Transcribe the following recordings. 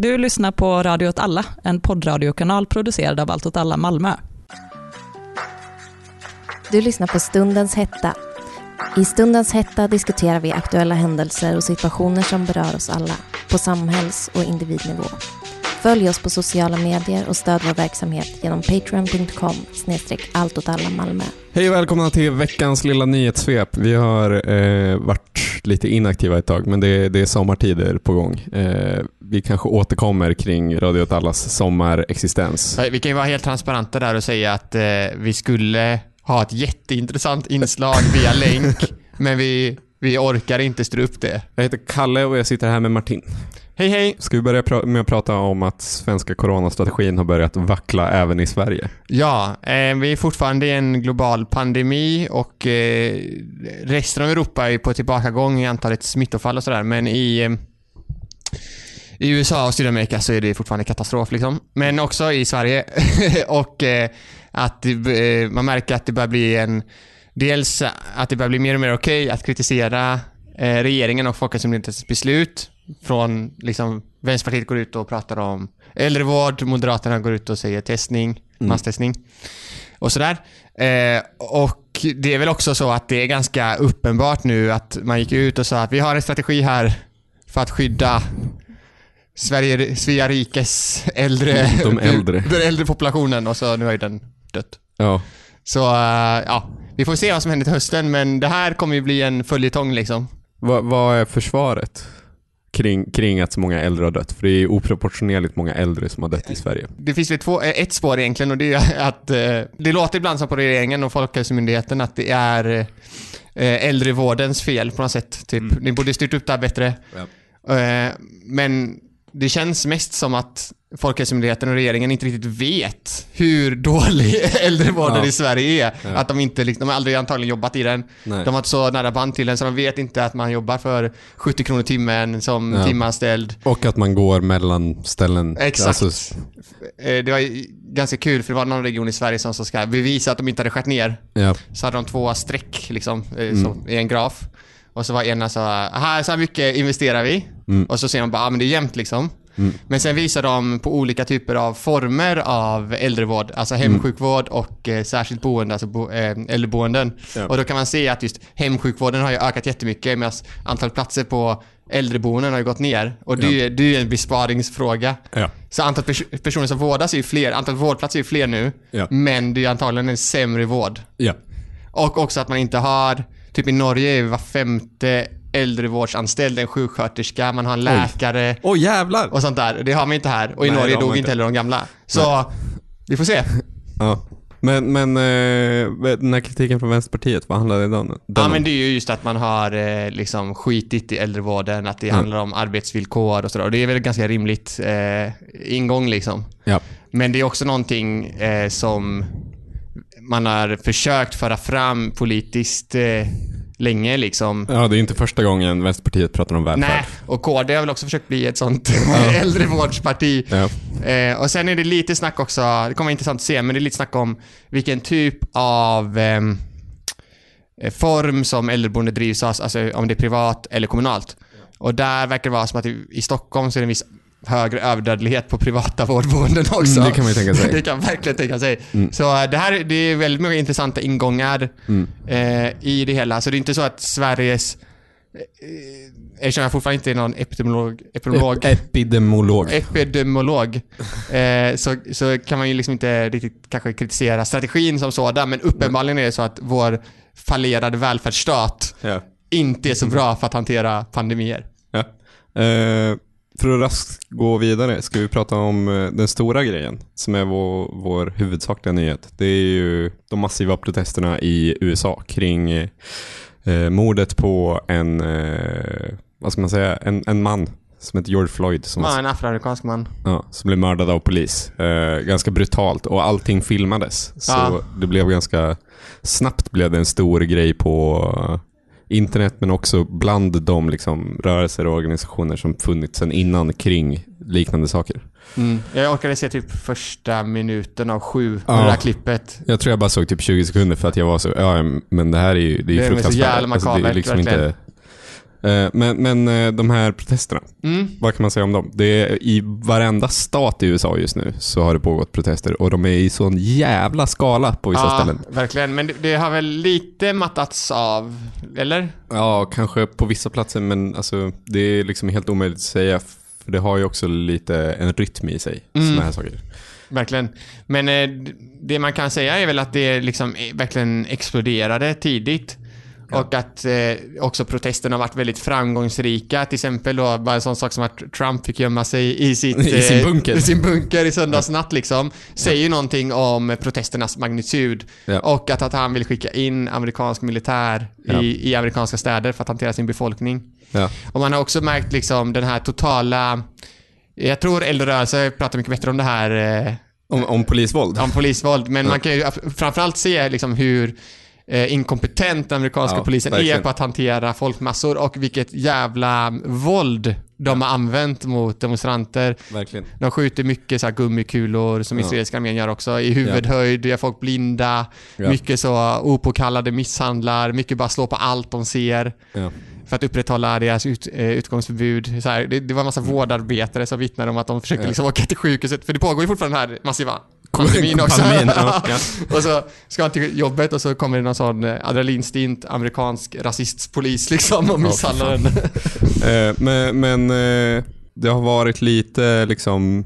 Du lyssnar på Radio åt alla, en poddradiokanal producerad av Allt åt alla Malmö. Du lyssnar på Stundens hetta. I Stundens hetta diskuterar vi aktuella händelser och situationer som berör oss alla, på samhälls och individnivå. Följ oss på sociala medier och stöd vår verksamhet genom patreon.com snedstreck Malmö. Hej och välkomna till veckans lilla nyhetssvep. Vi har eh, varit lite inaktiva ett tag, men det, det är sommartider på gång. Eh, vi kanske återkommer kring Radio åt allas sommarexistens. Vi kan ju vara helt transparenta där och säga att eh, vi skulle ha ett jätteintressant inslag via länk, men vi, vi orkar inte stå upp det. Jag heter Kalle och jag sitter här med Martin. Hej hej! Ska vi börja med att prata om att svenska coronastrategin har börjat vackla även i Sverige? Ja, eh, vi är fortfarande i en global pandemi och eh, resten av Europa är på tillbakagång i antalet smittofall och sådär, men i eh, i USA och Sydamerika så är det fortfarande katastrof liksom. Men också i Sverige. och eh, att det, eh, man märker att det börjar bli en... Dels att det börjar bli mer och mer okej okay att kritisera eh, regeringen och Folkhälsomyndighetens beslut från liksom, Vänsterpartiet går ut och pratar om äldrevård, Moderaterna går ut och säger testning, mm. masstestning och sådär. Eh, och det är väl också så att det är ganska uppenbart nu att man gick ut och sa att vi har en strategi här för att skydda Sverige, Svea rikes äldre, De äldre. den äldre populationen och så nu har ju den dött. Ja. Så uh, ja, vi får se vad som händer till hösten men det här kommer ju bli en följetong liksom. Va, vad är försvaret? kring, kring att så många äldre har dött. För det är oproportionerligt många äldre som har dött i Sverige. Det finns väl två, eh, ett spår egentligen och det är att eh, det låter ibland som på regeringen och Folkhälsomyndigheten att det är eh, äldrevårdens fel på något sätt. Typ. Mm. Ni borde styrt upp det här bättre. Ja. Men det känns mest som att Folkhälsomyndigheten och regeringen inte riktigt vet hur dålig äldrevården ja. i Sverige är. Ja. Att de inte, liksom, de har aldrig antagligen jobbat i den. Nej. De har inte så nära band till den så de vet inte att man jobbar för 70 kronor timmen som ja. timanställd. Och att man går mellan ställen. Exakt. Alltså... Eh, det var ganska kul för det var någon region i Sverige som ska bevisa att de inte hade skärt ner. Ja. Så hade de två streck liksom, eh, mm. i en graf. Och så var ena så här, så här mycket investerar vi. Mm. Och så ser man bara, ja men det är jämnt liksom. Mm. Men sen visar de på olika typer av former av äldrevård, alltså mm. hemsjukvård och eh, särskilt boende, alltså bo, eh, äldreboenden. Ja. Och då kan man se att just hemsjukvården har ju ökat jättemycket medan antalet platser på äldreboenden har ju gått ner. Och det, ja. det är ju en besparingsfråga. Ja. Så antalet pers personer som vårdas är ju fler, antalet vårdplatser är ju fler nu. Men det är antagligen en sämre vård. Och också att man inte har, typ i Norge är var femte äldrevårdsanställd, en sjuksköterska, man har en läkare. Oj oh, jävlar! Och sånt där. Det har man inte här. Och i Nej, Norge dog inte heller de gamla. Så, Nej. vi får se. Ja. Men, men eh, den här kritiken från Vänsterpartiet, vad handlar det om? Ja men det är ju just att man har eh, liksom skitit i äldrevården, att det mm. handlar om arbetsvillkor och sådär. Och det är väl ganska rimligt eh, ingång liksom. Ja. Men det är också någonting eh, som man har försökt föra fram politiskt eh, länge liksom. Ja, det är inte första gången Vänsterpartiet pratar om välfärd. Nej, och KD har väl också försökt bli ett sånt äldrevårdsparti. Ja. Eh, och sen är det lite snack också, det kommer vara intressant att se, men det är lite snack om vilken typ av ehm, eh, form som äldreboende drivs av, alltså om det är privat eller kommunalt. Och där verkar det vara som att i, i Stockholm så är det en viss högre överdödlighet på privata vårdboenden också. Mm, det kan man ju tänka sig. det kan man verkligen tänka sig. Mm. Så äh, det här det är väldigt många intressanta ingångar mm. eh, i det hela. Så det är inte så att Sveriges eh, Eftersom jag fortfarande inte är någon epidemiolog. Epidemiolog. epidemiolog. epidemiolog eh, så, så kan man ju liksom inte riktigt kanske kritisera strategin som sådan, men uppenbarligen är det så att vår fallerade välfärdsstat ja. inte är så bra för att hantera pandemier. Ja. Eh, för att raskt gå vidare ska vi prata om eh, den stora grejen som är vår, vår huvudsakliga nyhet. Det är ju de massiva protesterna i USA kring eh, mordet på en, eh, vad ska man säga, en, en man som heter George Floyd. Som ja, en afroamerikansk man. Ja, som blev mördad av polis. Eh, ganska brutalt och allting filmades. Så ja. det blev ganska snabbt blev det en stor grej på internet men också bland de liksom, rörelser och organisationer som funnits sedan innan kring liknande saker. Mm. Jag orkade se typ första minuten av sju ja. det där klippet. Jag tror jag bara såg typ 20 sekunder för att jag var så, ja men det här är ju det är, det är fruktansvärt. så jävla makabert, alltså, det är liksom inte, Eh, men, men eh, de här protesterna, Mm. vad kan man säga om dem? Det är, I varenda stat i USA just nu så har det pågått protester och de är i sån jävla skala på vissa Ja, ställen. verkligen. Men det, har väl lite mattats av, eller? Ja, kanske på vissa platser men alltså, det är liksom helt omöjligt att säga för det har ju också lite en rytm i sig, Mm. såna här saker. Verkligen. Men eh, det man kan säga är väl att det liksom eh, verkligen exploderade tidigt. Och att eh, också protesterna har varit väldigt framgångsrika. Till exempel då, bara en sån sak som att Trump fick gömma sig i, sitt, I sin eh, bunker. i sin bunker i söndagsnatt liksom. Säger ju någonting om protesternas magnitud. Ja. Och att, att han vill skicka in amerikansk militär Ja. i, i amerikanska städer för att hantera sin befolkning. Ja. Och man har också märkt liksom den här totala... Jag tror eldrörelse pratar mycket bättre om det här eh, Om, om polisvåld? om polisvåld, men Ja. man kan ju framförallt se liksom hur eh, inkompetent den amerikanska Ja, polisen är verkligen. på att hantera folkmassor och vilket jävla våld de har använt mot demonstranter. Verkligen. De skjuter mycket så här gummikulor som Ja. israeliska armén gör också i huvudhöjd, gör folk blinda, Ja. mycket så opåkallade misshandlar, mycket bara slå på allt de ser Ja. för att upprätthålla deras ut, eh, utgångsförbud. Så här, det, det var en massa vårdarbetare som vittnade om att de försökte Ja. liksom åka till sjukhuset, för det pågår ju fortfarande den här massiva pandemin också. Pandemin, ja, ja. och så ska han till jobbet och så kommer det någon sån eh, adrenalinstint amerikansk rasistpolis liksom och Ja, misshandlar för den. Eh, men men eh, det har varit lite liksom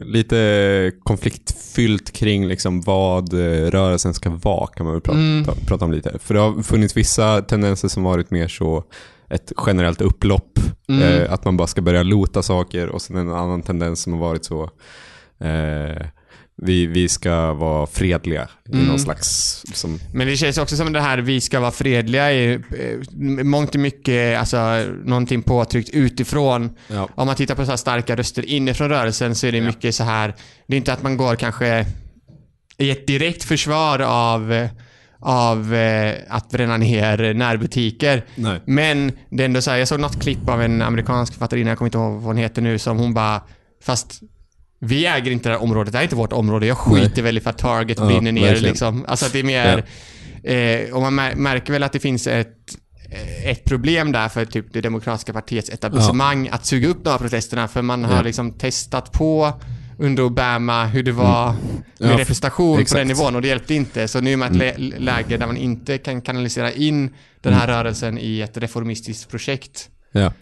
lite konfliktfyllt kring liksom vad rörelsen ska vara kan man väl prata, Mm. prata om lite. För det har funnits vissa tendenser som varit mer så ett generellt upplopp. Mm. Eh, att man bara ska börja lota saker och sen en annan tendens som har varit så eh, vi, vi ska vara fredliga i Mm. någon slags... Liksom, Men det känns också som det här vi ska vara fredliga är eh, mångt och mycket alltså, någonting påtryckt utifrån. ja. Om man tittar på så här starka röster inifrån rörelsen så är det Ja. mycket så här. Det är inte att man går kanske i ett direkt försvar av, av eh, att bränna ner närbutiker. Nej. Men det är ändå så här, jag såg något klipp av en amerikansk författarinna, jag kommer inte ihåg vad hon heter nu, som hon bara Fast vi äger inte det här området, det här är inte vårt område. Jag skiter Nej. väl i för att Target Ja, brinner ner verkligen. liksom. Alltså att det är mer... Eh, och man mär- märker väl att det finns ett, ett problem där för typ det demokratiska partiets etablissemang att suga upp de här protesterna för man har Ja. liksom testat på under Obama hur det var med Mm. Ja, representation på exakt. den nivån och det hjälpte inte. Så nu är man i ett lä- läge där man inte kan kanalisera in den här Mm. rörelsen i ett reformistiskt projekt. Ja.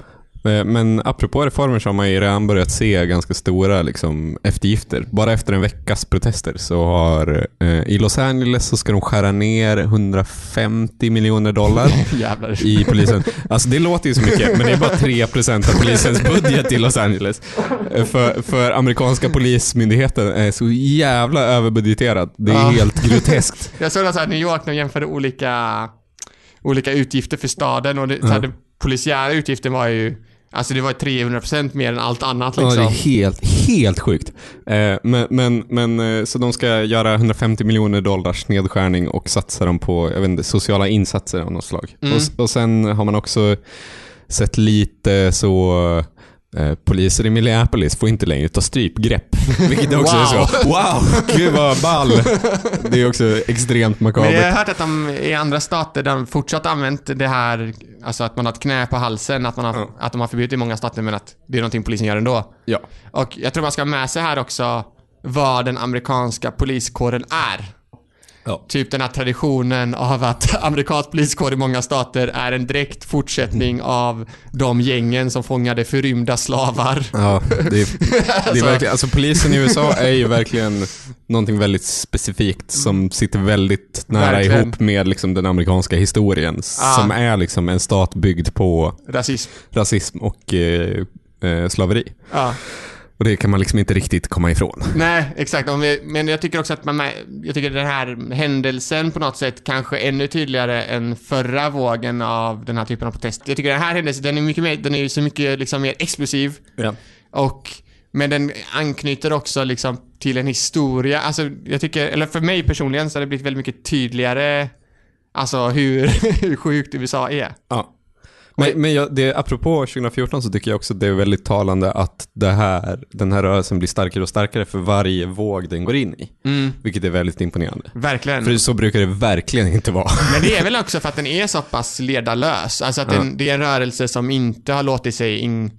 Eh, Men apropå reformer så har man ju redan börjat se ganska stora liksom, eftergifter. Bara efter en veckas protester så har eh, i Los Angeles så ska de skära ner 150 miljoner dollar i polisen. Alltså det låter ju så mycket, men det är bara 3% av polisens budget i Los Angeles. Eh, För, för amerikanska polismyndigheten är så jävla överbudgeterad. Det är Ja. helt groteskt. Jag såg att så här, New York, de jämförde olika, olika utgifter för staden och det, så här, Ja. den polisiära utgiften var ju Alltså det var 300% mer än allt annat Ja, liksom. det är helt, helt sjukt. Eh, men, men, men, eh, så de ska göra 150 miljoner dollars nedskärning och satsa dem på jag vet inte, sociala insatser av något slag. Mm. Och, och sen har man också sett lite så poliser i Minneapolis får inte längre ta strypgrepp. Vilket också är så, wow, gud vad ball. Det är också extremt Men jag makabert. har hört att de i andra stater där de fortsatt använt det här, alltså att man har ett knä på halsen, att, man har, Ja. att de har förbjudit i många stater men att det är någonting polisen gör ändå. Ja. Och jag tror man ska ha med sig här också vad den amerikanska poliskåren är. Ja. Typ den här traditionen av att amerikansk poliskår i många stater är en direkt fortsättning av de gängen som fångade förrymda slavar. Ja, det är, det är Alltså- verkligen, alltså polisen i USA är ju verkligen någonting väldigt specifikt som sitter väldigt nära Verkligen. ihop med liksom den amerikanska historien. Ja. Som är liksom en stat byggd på Rasism. rasism och eh, eh, slaveri. Ja. Och det kan man liksom inte riktigt komma ifrån. Nej, exakt. Men jag tycker också att man, jag tycker den här händelsen på något sätt kanske ännu tydligare än förra vågen av den här typen av protest. Jag tycker den här händelsen, den är mycket mer, den är ju så mycket liksom mer explosiv. Ja. Och, men den anknyter också liksom till en historia. Alltså, jag tycker, eller för mig personligen så har det blivit väldigt mycket tydligare Alltså hur, hur sjukt USA är. ja. Men, men jag, det, apropå 2014 så tycker jag också att det är väldigt talande att det här, den här rörelsen blir starkare och starkare för varje våg den går in i. Mm. Vilket är väldigt imponerande. Verkligen. För så brukar det verkligen inte vara. Men det är väl också för att den är så pass ledarlös. Alltså att Ja. den, det är en rörelse som inte har låtit sig in,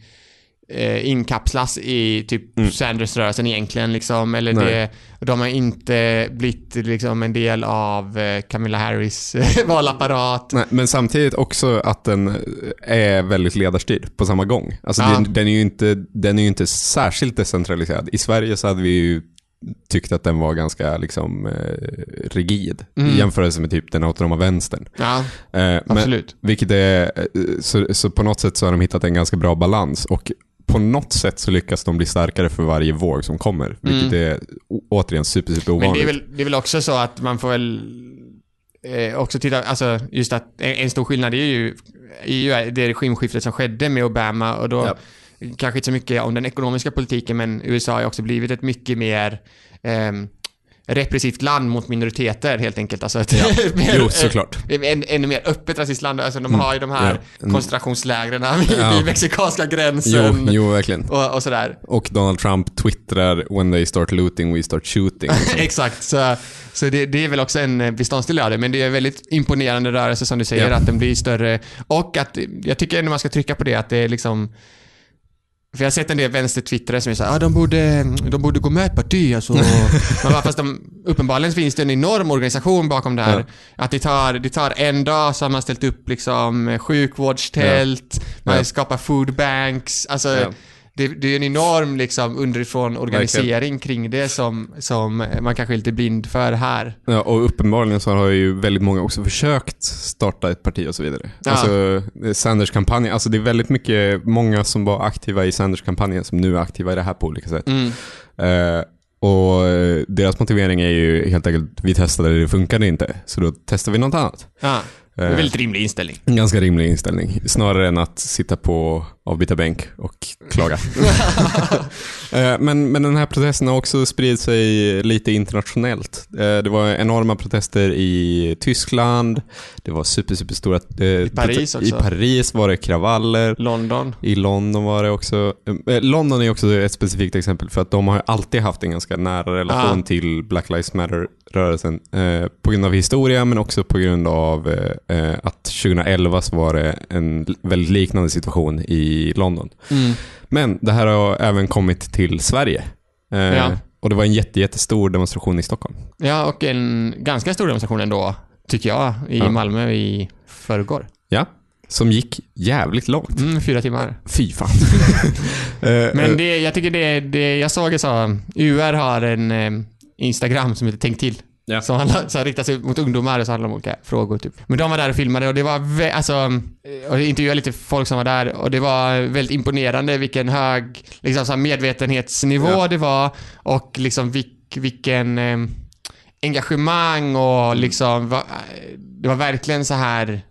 eh, inkapslas i typ Mm. Sanders-rörelsen egentligen liksom. Eller Nej. det, de har inte blivit liksom en del av eh, Camilla Harris eh, valapparat. Nej, men samtidigt också att den är väldigt ledarstyrd på samma gång. Alltså Ja. den, den, är ju inte, den är inte särskilt decentraliserad. I Sverige så hade vi ju tyckt att den var ganska liksom, eh, rigid Mm. i jämförelse med typ den autonoma vänstern. Ja, Eh, men, absolut. vilket är, eh, så, så på något sätt så har de hittat en ganska bra balans och på något sätt så lyckas de bli starkare för varje våg som kommer. Vilket är å- återigen super, super Mm. Men ovanligt. det är, väl, det är väl också så att man får väl eh, också titta, alltså just att en, en stor skillnad är ju, är ju det regimskiftet som skedde med Obama och då Ja. kanske inte så mycket om den ekonomiska politiken men USA har också blivit ett mycket mer ehm, repressivt land mot minoriteter helt enkelt. Alltså ett, mer, Jo, såklart. En, ännu mer öppet rasistland. Alltså de har ju de här Ja. Mm. koncentrationslägren vid, Ja. vid mexikanska Jo, gränsen jo, verkligen. och, och sådär. Och Donald Trump twittrar “When they start looting, we start shooting”. Exakt, så, så det, det är väl också en eh, beståndsdel av det. Men det är en väldigt imponerande rörelse som du säger, Ja. att den blir större. Och att, jag tycker ändå man ska trycka på det, att det är liksom för jag har sett en del vänstertwittrare som är såhär, ah, de, borde, de borde gå med i ett parti alltså. Men fast de, uppenbarligen finns det en enorm organisation bakom det här. Ja. Att det tar, det tar en dag så har man ställt upp liksom sjukvårdstält, man Ja. skapar food banks. Alltså, Ja. Det, det är en enorm liksom underifrån organisering kring det som, som man kanske är lite blind för här. Ja, och uppenbarligen så har ju väldigt många också försökt starta ett parti och så vidare. Ja. Alltså Sanders-kampanjen, alltså det är väldigt mycket, många som var aktiva i Sanders-kampanjen som nu är aktiva i det här på olika sätt. Mm. Eh, och eh, deras motivering är ju helt enkelt, vi testade det, det funkade inte, så då testar vi något annat. Ja, Eh, en väldigt rimlig inställning. En ganska rimlig inställning, snarare än att sitta på avbytarbänk och klaga. Eh, men, men den här protesten har också spridit sig lite internationellt. Eh, Det var enorma protester i Tyskland, det var super, super stora... I Paris också. I Paris var det kravaller. London. I London var det också... Eh, London är också ett specifikt exempel för att de har alltid haft en ganska nära relation Ja. till Black Lives Matter-rörelsen. Eh, på grund av historia men också på grund av eh, eh, att 2011 så var det en väldigt liknande situation i London. Mm. Men det här har även kommit till Sverige. Eh, Ja. Och det var en jätte, jättestor demonstration i Stockholm. Ja, och en ganska stor demonstration ändå, tycker jag, i Ja. Malmö i förrgår. Ja, som gick jävligt långt. Mm, fyra timmar. Fy fan. Eh, Men eh, det, jag tycker det, det jag såg så, UR har en eh, Instagram som heter Tänk till. Ja. Som, handlar, som riktar sig mot ungdomar och så handlar om olika frågor typ. Men de var där och filmade och det var, alltså, eh, och intervjuade lite folk som var där och det var väldigt imponerande vilken hög liksom, så medvetenhetsnivå Ja. det var och liksom vilk, vilken eh, engagemang och liksom, va, det var verkligen så här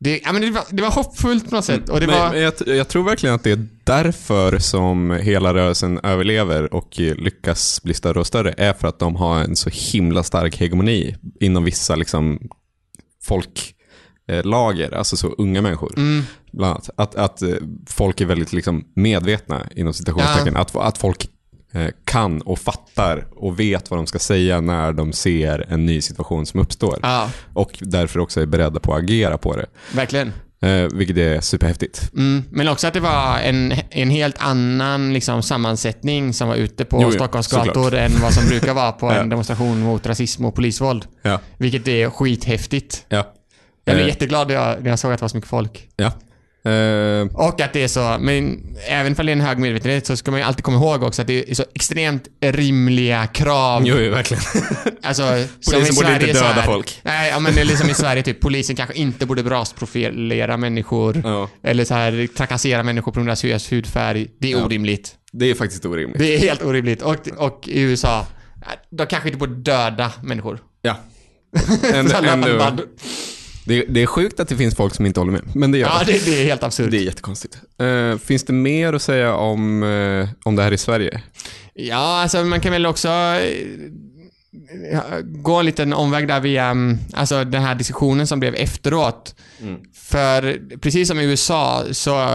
det, ja, men det, var, det var hoppfullt på något sätt. Och det men, var, men jag, jag tror verkligen att det är därför som hela rörelsen överlever och eh, lyckas bli större och större. är för att de har en så himla stark hegemoni inom vissa liksom, folklager, alltså så unga människor. mm, Bland annat. Att, att eh, folk är väldigt liksom, medvetna, inom citationstecken. Att, att folk eh, kan och fattar och vet vad de ska säga när de ser en ny situation som uppstår. ja, Och därför också är beredda på att agera på det. verkligen. Eh, vilket är superhäftigt. Mm, men också att det var en, en helt annan liksom, sammansättning som var ute på Jo, Stockholms gator än vad som brukar vara på en demonstration mot rasism och polisvåld. Ja. Vilket är skithäftigt. Ja. Jag blev Eh, jätteglad när jag, när jag såg att det var så mycket folk. Ja. Eh, Och att det är så, men även om det är en hög medvetenhet så ska man ju alltid komma ihåg också att det är så extremt rimliga krav. jo, jo, verkligen. Alltså, Polisen borde inte Sverige så döda här- folk. Nej, ja, men det är liksom i Sverige typ, polisen kanske inte borde rasprofilera människor. Ja. Eller så här trakassera människor på grund av deras hudfärg. Det är Ja. orimligt. Det är faktiskt orimligt. Det är helt orimligt. Och, och i USA, de kanske inte borde döda människor. Ja. Ändå, band- det, det är sjukt att det finns folk som inte håller med, men det gör Ja, det. det, är helt absurt. Det är jättekonstigt. Eh, finns det mer att säga om, eh, om det här i Sverige? Ja, alltså man kan väl också... eh, gå en liten omväg där via mm, alltså den här diskussionen som blev efteråt. Mm. För precis som i USA så,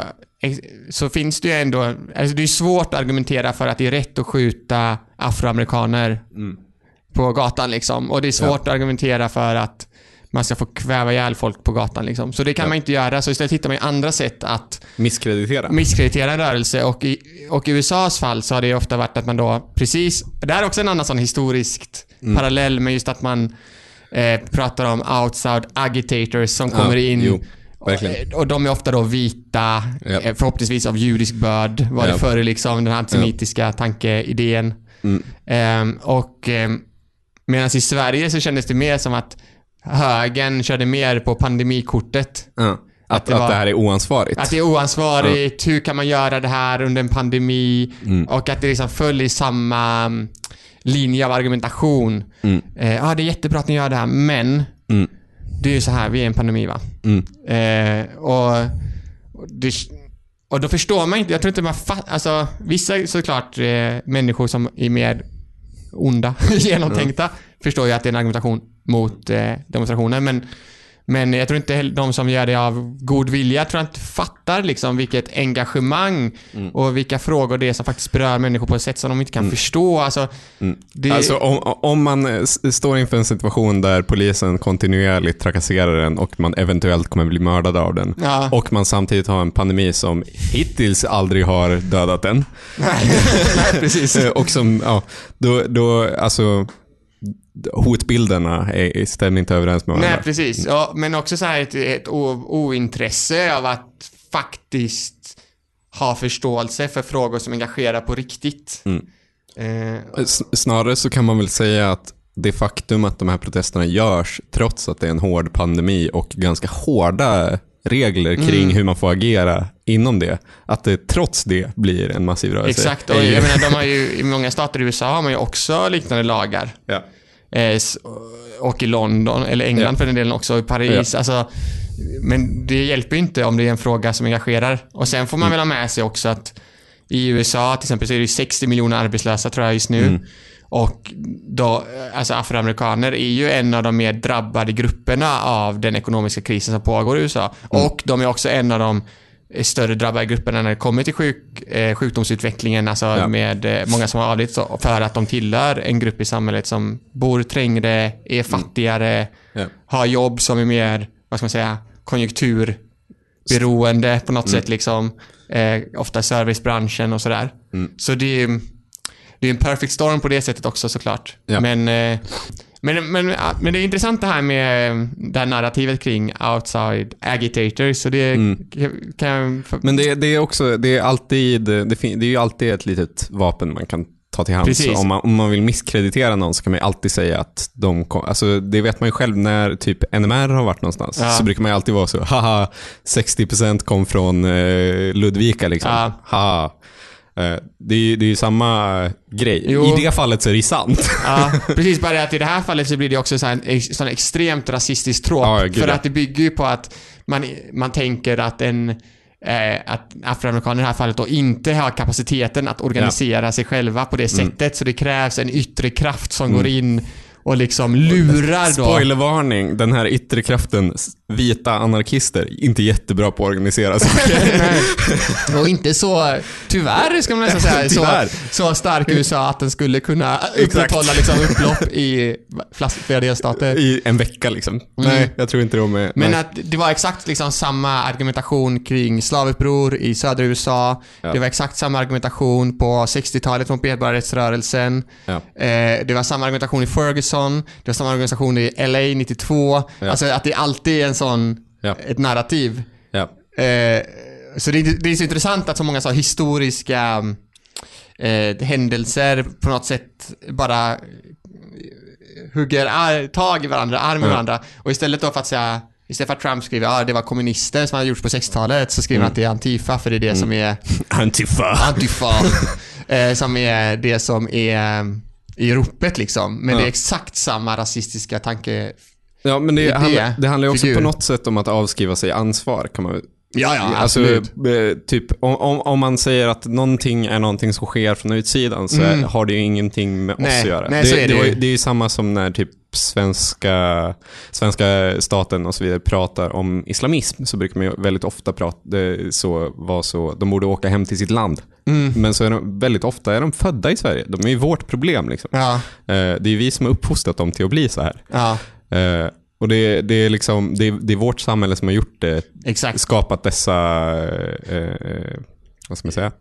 så finns det ju ändå, alltså det är svårt att argumentera för att det är rätt att skjuta afroamerikaner mm. på gatan liksom. Och det är svårt ja. att argumentera för att man ska få kväva ihjäl folk på gatan liksom. Så det kan ja. man inte göra. Så istället hittar man andra sätt att misskreditera, misskreditera en rörelse. Och i, och i USAs fall så har det ofta varit att man då precis, det här är också en annan sån historiskt mm. parallell med just att man eh, pratar om outside agitators som ja, kommer in jo. Och, och de är ofta då vita, ja. Eh, förhoppningsvis av judisk börd, var det före liksom den antisemitiska ja. tankeidén. Mm. Um, och um, medan i Sverige så kändes det mer som att högern körde mer på pandemikortet. Ja. Att, att, det var, att det här är oansvarigt? Att det är oansvarigt. Ja. Hur kan man göra det här under en pandemi? Mm. Och att det liksom föll i samma mm, linje av argumentation. Mm. Eh, ja, det är jättebra att ni gör det här, men mm. det är ju så här, vi är i en pandemi va? Mm. Eh, och, och, det, och då förstår man inte, jag tror inte man fattar, alltså vissa såklart eh, människor som är mer onda, genomtänkta, förstår ju att det är en argumentation mot eh, demonstrationer. Men, men jag tror inte de som gör det av god vilja tror jag inte fattar liksom vilket engagemang mm. och vilka frågor det är som faktiskt berör människor på ett sätt som de inte kan mm. förstå. Alltså, mm. det... alltså om, om man eh, står inför en situation där polisen kontinuerligt trakasserar en och man eventuellt kommer bli mördad av den ja. och man samtidigt har en pandemi som hittills aldrig har dödat en. Nej, Nej precis. och som, ja, då, då, alltså hotbilderna är, stämmer inte överens med varandra. Nej, precis. Ja, men också så här ett, ett ointresse av att faktiskt ha förståelse för frågor som engagerar på riktigt. Mm. Eh, Snarare så kan man väl säga att det faktum att de här protesterna görs trots att det är en hård pandemi och ganska hårda regler kring mm. hur man får agera inom det. Att det trots det blir en massiv rörelse. Exakt, och jag menar, de har ju, i många stater i USA har man ju också liknande lagar. Ja. Eh, och i London, eller England ja. för den delen också, i Paris. Ja. Alltså, men det hjälper ju inte om det är en fråga som engagerar. Och sen får man mm. väl ha med sig också att i USA till exempel så är det 60 miljoner arbetslösa tror jag just nu. Mm. Och då, alltså afroamerikaner är ju en av de mer drabbade grupperna av den ekonomiska krisen som pågår i USA. Mm. Och de är också en av de större drabbade grupperna när det kommer till sjuk, eh, sjukdomsutvecklingen, alltså ja. med eh, många som har avlidit, för att de tillhör en grupp i samhället som bor trängre, är mm. fattigare, mm. ja. har jobb som är mer, vad ska man säga, konjunkturberoende på något mm. sätt liksom. Eh, ofta servicebranschen och sådär. Mm. Så det är, det är en perfect storm på det sättet också såklart. Ja. Men eh, men, men, men det är intressant det här med det här narrativet kring outside agitators. Så det mm. kan Men det, det, är också, det är alltid, det, det är ju alltid ett litet vapen man kan ta till hands. Om man, om man vill misskreditera någon så kan man ju alltid säga att de kom, alltså det vet man ju själv när typ NMR har varit någonstans. Ja. Så brukar man ju alltid vara så, haha, 60% kom från eh, Ludvika liksom. Ja. Haha. Eh, det är ju det är samma grej. Jo. I det fallet så är det sant. Ja, precis. Bara att i det här fallet så blir det också en sån extremt rasistisk tråk. Ja, för att det bygger ju på att man, man tänker att en eh, att afroamerikaner i det här fallet då inte har kapaciteten att organisera ja. sig själva på det mm. sättet. Mm. Så det krävs en yttre kraft som mm. går in och liksom lurar då. Spoilervarning, den här yttre kraften, vita anarkister, inte jättebra på att organisera saker. och inte så, tyvärr ska man nästan säga, så, så stark USA att den skulle kunna upprätthålla liksom upplopp i flera delstater. I en vecka liksom. Mm. Nej, jag tror inte de är... Men nej. att det var exakt liksom samma argumentation kring slavuppror i södra USA. Ja. Det var exakt samma argumentation på 60-talet mot medborgarrättsrörelsen. Ja. Eh, det var samma argumentation i Ferguson Jackson, det var samma organisation i LA 92. Ja. Alltså att det alltid är en sån, ja. ett narrativ. Ja. Eh, så det, det, är så intressant att så många så historiska eh, händelser på något sätt bara hugger tag i varandra, arm i varandra. Och istället då för att säga Istället för att Trump skriver att ah, det var kommunister som hade gjorts på 60-talet så skriver han mm. att det är Antifa för det är det mm. som är... Antifa. Antifa. eh, som är det som är i ropet liksom. Men ja. det är exakt samma rasistiska tanke. Ja, men det, det, handlar, det handlar ju också på något sätt om att avskriva sig ansvar kan man Ja, ja, Alltså, absolut. eh, typ, om, om, man säger att någonting är någonting som sker från utsidan så Mm. har det ju ingenting med Nej, oss att göra. nej, så är det det, ju. det är ju samma som när typ svenska, svenska staten och så vidare pratar om islamism så brukar man ju väldigt ofta prata, det, så, vara så, de borde åka hem till sitt land. Mm. Men så är de, väldigt ofta är de födda i Sverige. De är ju vårt problem. Liksom. Ja, Eh, det är vi som har uppfostrat dem till att bli så här. ja, Eh, och det, det, är liksom, det, det är vårt samhälle som har gjort det exakt. skapat dessa, eh, eh, vad ska man säga,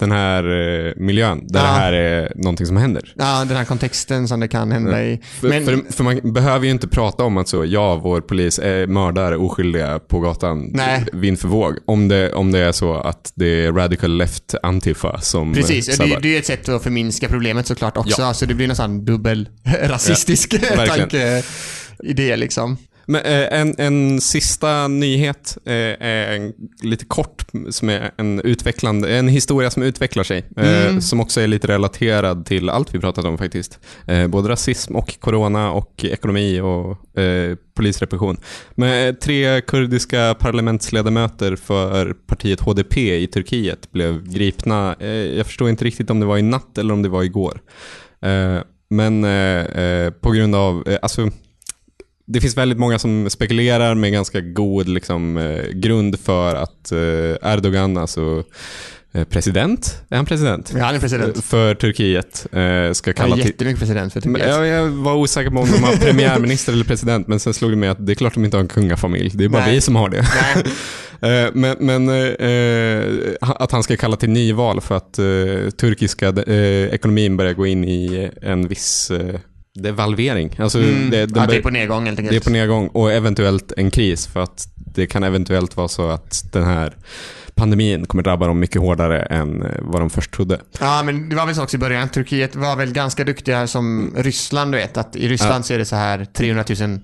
den här eh, miljön där Ja. det här är någonting som händer. Ja, den här kontexten som det kan hända i. Men, för, för man behöver ju inte prata om att så, ja, vår polis är mördar oskyldiga på gatan Nej. vind för våg. Om det, om det är så att det är radical left antifa som Precis, eh, det, sabbar. det är ju ett sätt att förminska problemet såklart också. Ja. Så det blir nästan dubbel rasistisk verkligen. tanke idé liksom. Men, eh, en, en sista nyhet eh, är en, lite kort, som är en, utvecklande, en historia som utvecklar sig. Eh, Mm. som också är lite relaterad till allt vi pratat om faktiskt. Eh, både rasism och corona och ekonomi och eh, polisrepression. Men tre kurdiska parlamentsledamöter för partiet HDP i Turkiet blev gripna. Eh, jag förstår inte riktigt om det var i natt eller om det var igår. Men på grund av, alltså det finns väldigt många som spekulerar med ganska god liksom, eh, grund för att eh, Erdogan, alltså eh, president, är han president? Ja, han är president. För Turkiet ska Han kalla är till... jättemycket president för Turkiet. jag, jag var osäker på om de har premiärminister eller president, men sen slog det mig att det är klart de inte har en kungafamilj. Det är bara Nej. vi som har det. Men, men eh, att han ska kalla till nyval för att eh, turkiska eh, ekonomin börjar gå in i en viss devalvering. Alltså, mm, det, de ja, det är på nedgång helt enkelt. det är på nedgång och eventuellt en kris för att det kan eventuellt vara så att den här pandemin kommer drabba dem mycket hårdare än eh, vad de först trodde. Ja, men det var väl så också i början. Turkiet var väl ganska duktiga som Ryssland, du vet. Att I Ryssland Ja. så är det så här 300 000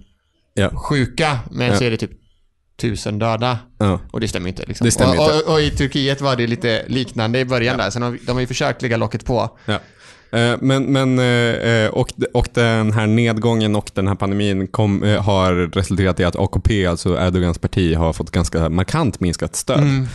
Ja. sjuka, men Ja. så är det typ 1000 döda. Ja. Och det stämmer inte. Liksom. Det stämmer och, inte. Och, och i Turkiet var det lite liknande i början där. Sen har, vi- de har ju försökt lägga locket på. Ja. Eh, Men, men eh, och, och den här nedgången och den här pandemin kom, eh, har resulterat i att AKP, alltså Erdogans parti, har fått ganska markant minskat stöd. Mm.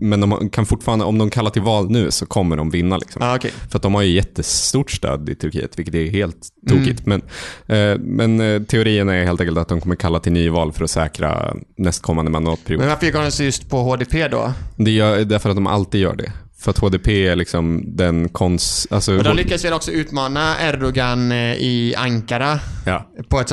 Men de kan fortfarande, om de kallar till val nu så kommer de vinna. Liksom. Ja, okej. För att de har ju jättestort stöd i Turkiet, vilket är helt Mm. tokigt. Men, eh, men eh, teorin är helt enkelt att de kommer kalla till nyval för att säkra nästkommande mandatperiod. Men varför gick de just på HDP då? Det gör, därför att de alltid gör det. För att HDP är liksom den konst... Alltså, Och de lyckades väl också utmana Erdogan eh, i Ankara ja. på ett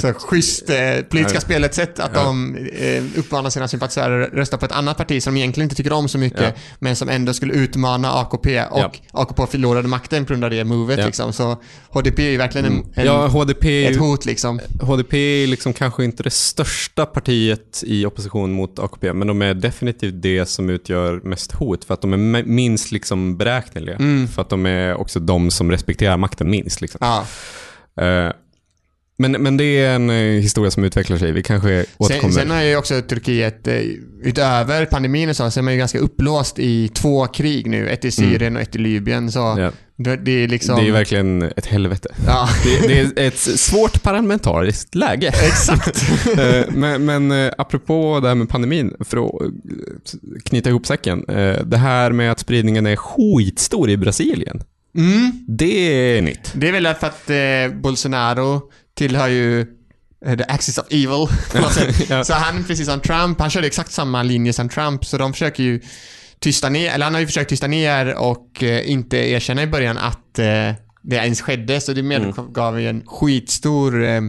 så, så schysst eh, politiska spelet sätt. Att Ja. de eh, uppmanar sina sympatisörer att rösta på ett annat parti som de egentligen inte tycker om så mycket, Ja. men som ändå skulle utmana AKP. Och Ja. AKP förlorade makten på grund av det movet. Liksom. Så HDP är ju verkligen en, en, ja, HDP ett hot liksom. HDP är liksom kanske inte det största partiet i opposition mot AKP, men de är definitivt det som utgör mest hot, för att de är minst liksom beräkneliga. Mm. För att de är också de som respekterar makten minst. Liksom. Ja. Men, men det är en eh, historia som utvecklar sig. Vi kanske återkommer. Sen, sen har ju också Turkiet, eh, utöver pandemin och så, så är man ju ganska upplåst i två krig nu. Ett i Syrien och ett i Libyen. Så Mm. Ja. det, det är liksom... Det är verkligen ett helvete. Ja, Det, det är ett svårt parlamentariskt läge. exakt. Eh, men, men apropå det här med pandemin, för att knyta ihop säcken. Det här med att spridningen är skitstor i Brasilien. Mm. Det är nytt. Det är väl för att eh, Bolsonaro tillhör ju eh, the axis of evil. sätt. Ja. Så han, precis som Trump, han körde exakt samma linje som Trump, så de försöker ju tysta ner, eller han har ju försökt tysta ner och eh, inte erkänna i början att eh, det ens skedde, så det medgav ju en skitstor eh,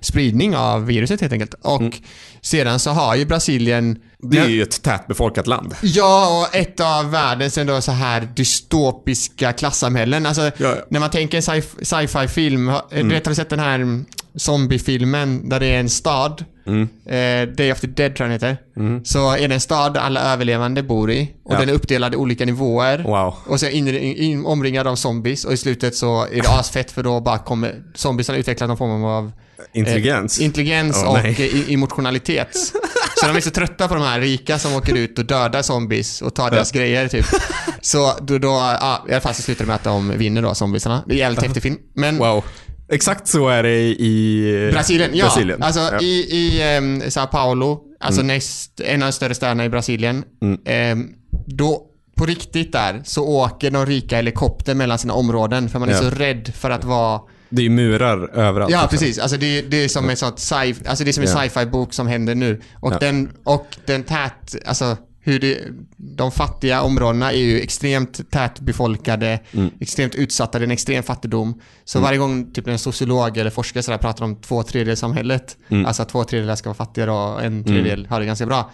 spridning av viruset helt enkelt. Och sedan så har ju Brasilien Det är ju ett tätbefolkat land. Ja, och ett av världens ändå så här dystopiska klassamhällen. Alltså, Ja, när man tänker sci- sci-fi film, har- du sett den här mm, zombiefilmen där det är en stad? Mm. Eh, Day of the Dead tror jag den heter. Så är det en stad där alla överlevande bor i. Och Ja. den är uppdelad i olika nivåer. Wow. Och så är in, in, omringad av zombies och i slutet så är det asfett för då bara kommer zombiesarna utveckla någon form av Intelligens. Eh, intelligens Åh, och nej. emotionalitet. Så de är så trötta på de här rika som åker ut och dödar zombies och tar deras grejer typ. Så då, då ja, i alla fall så slutar det med att de vinner då, zombiesarna. Det är jävligt häftig film. Men Wow. Exakt så är det i Brasilien, ja. Brasilien. Alltså Ja. i, i um, Sao Paulo alltså mm. näst, en av de större städerna i Brasilien. Mm. Eh, då, på riktigt där, så åker de rika helikopter mellan sina områden för man är ja. så rädd för att vara det är murar överallt. Ja, precis. Alltså det, det är som en sån sci alltså det är som en ja. sci-fi bok som händer nu. Och ja. den, och den tät, alltså hur det, de fattiga områdena är ju extremt tätbefolkade, mm. extremt utsatta, det är en extrem fattigdom. Så mm. varje gång typ en sociolog eller forskare så pratar om två tredjedelar samhället, mm. alltså att två tredjedelar ska vara fattiga och en tredjedel mm. har det ganska bra,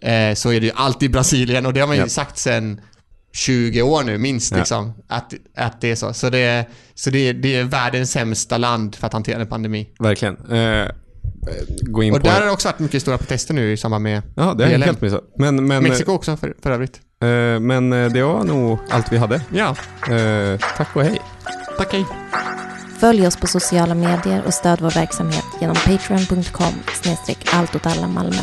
eh, så är det ju alltid Brasilien och det har man ju ja. sagt sedan 20 år nu minst ja. liksom, att, att det är så. Så, det, så det, det är världens sämsta land för att hantera en pandemi. Verkligen. Eh, gå in och på... där har det också varit mycket stora protester nu i samband med Ja, det är helt missat. Men, men, Mexiko också för, för övrigt. Eh, men eh, det var nog allt vi hade. Ja. Eh, tack och hej. Tack hej. Följ oss på sociala medier och stöd vår verksamhet genom patreon.com snedstreck allt åt alla Malmö.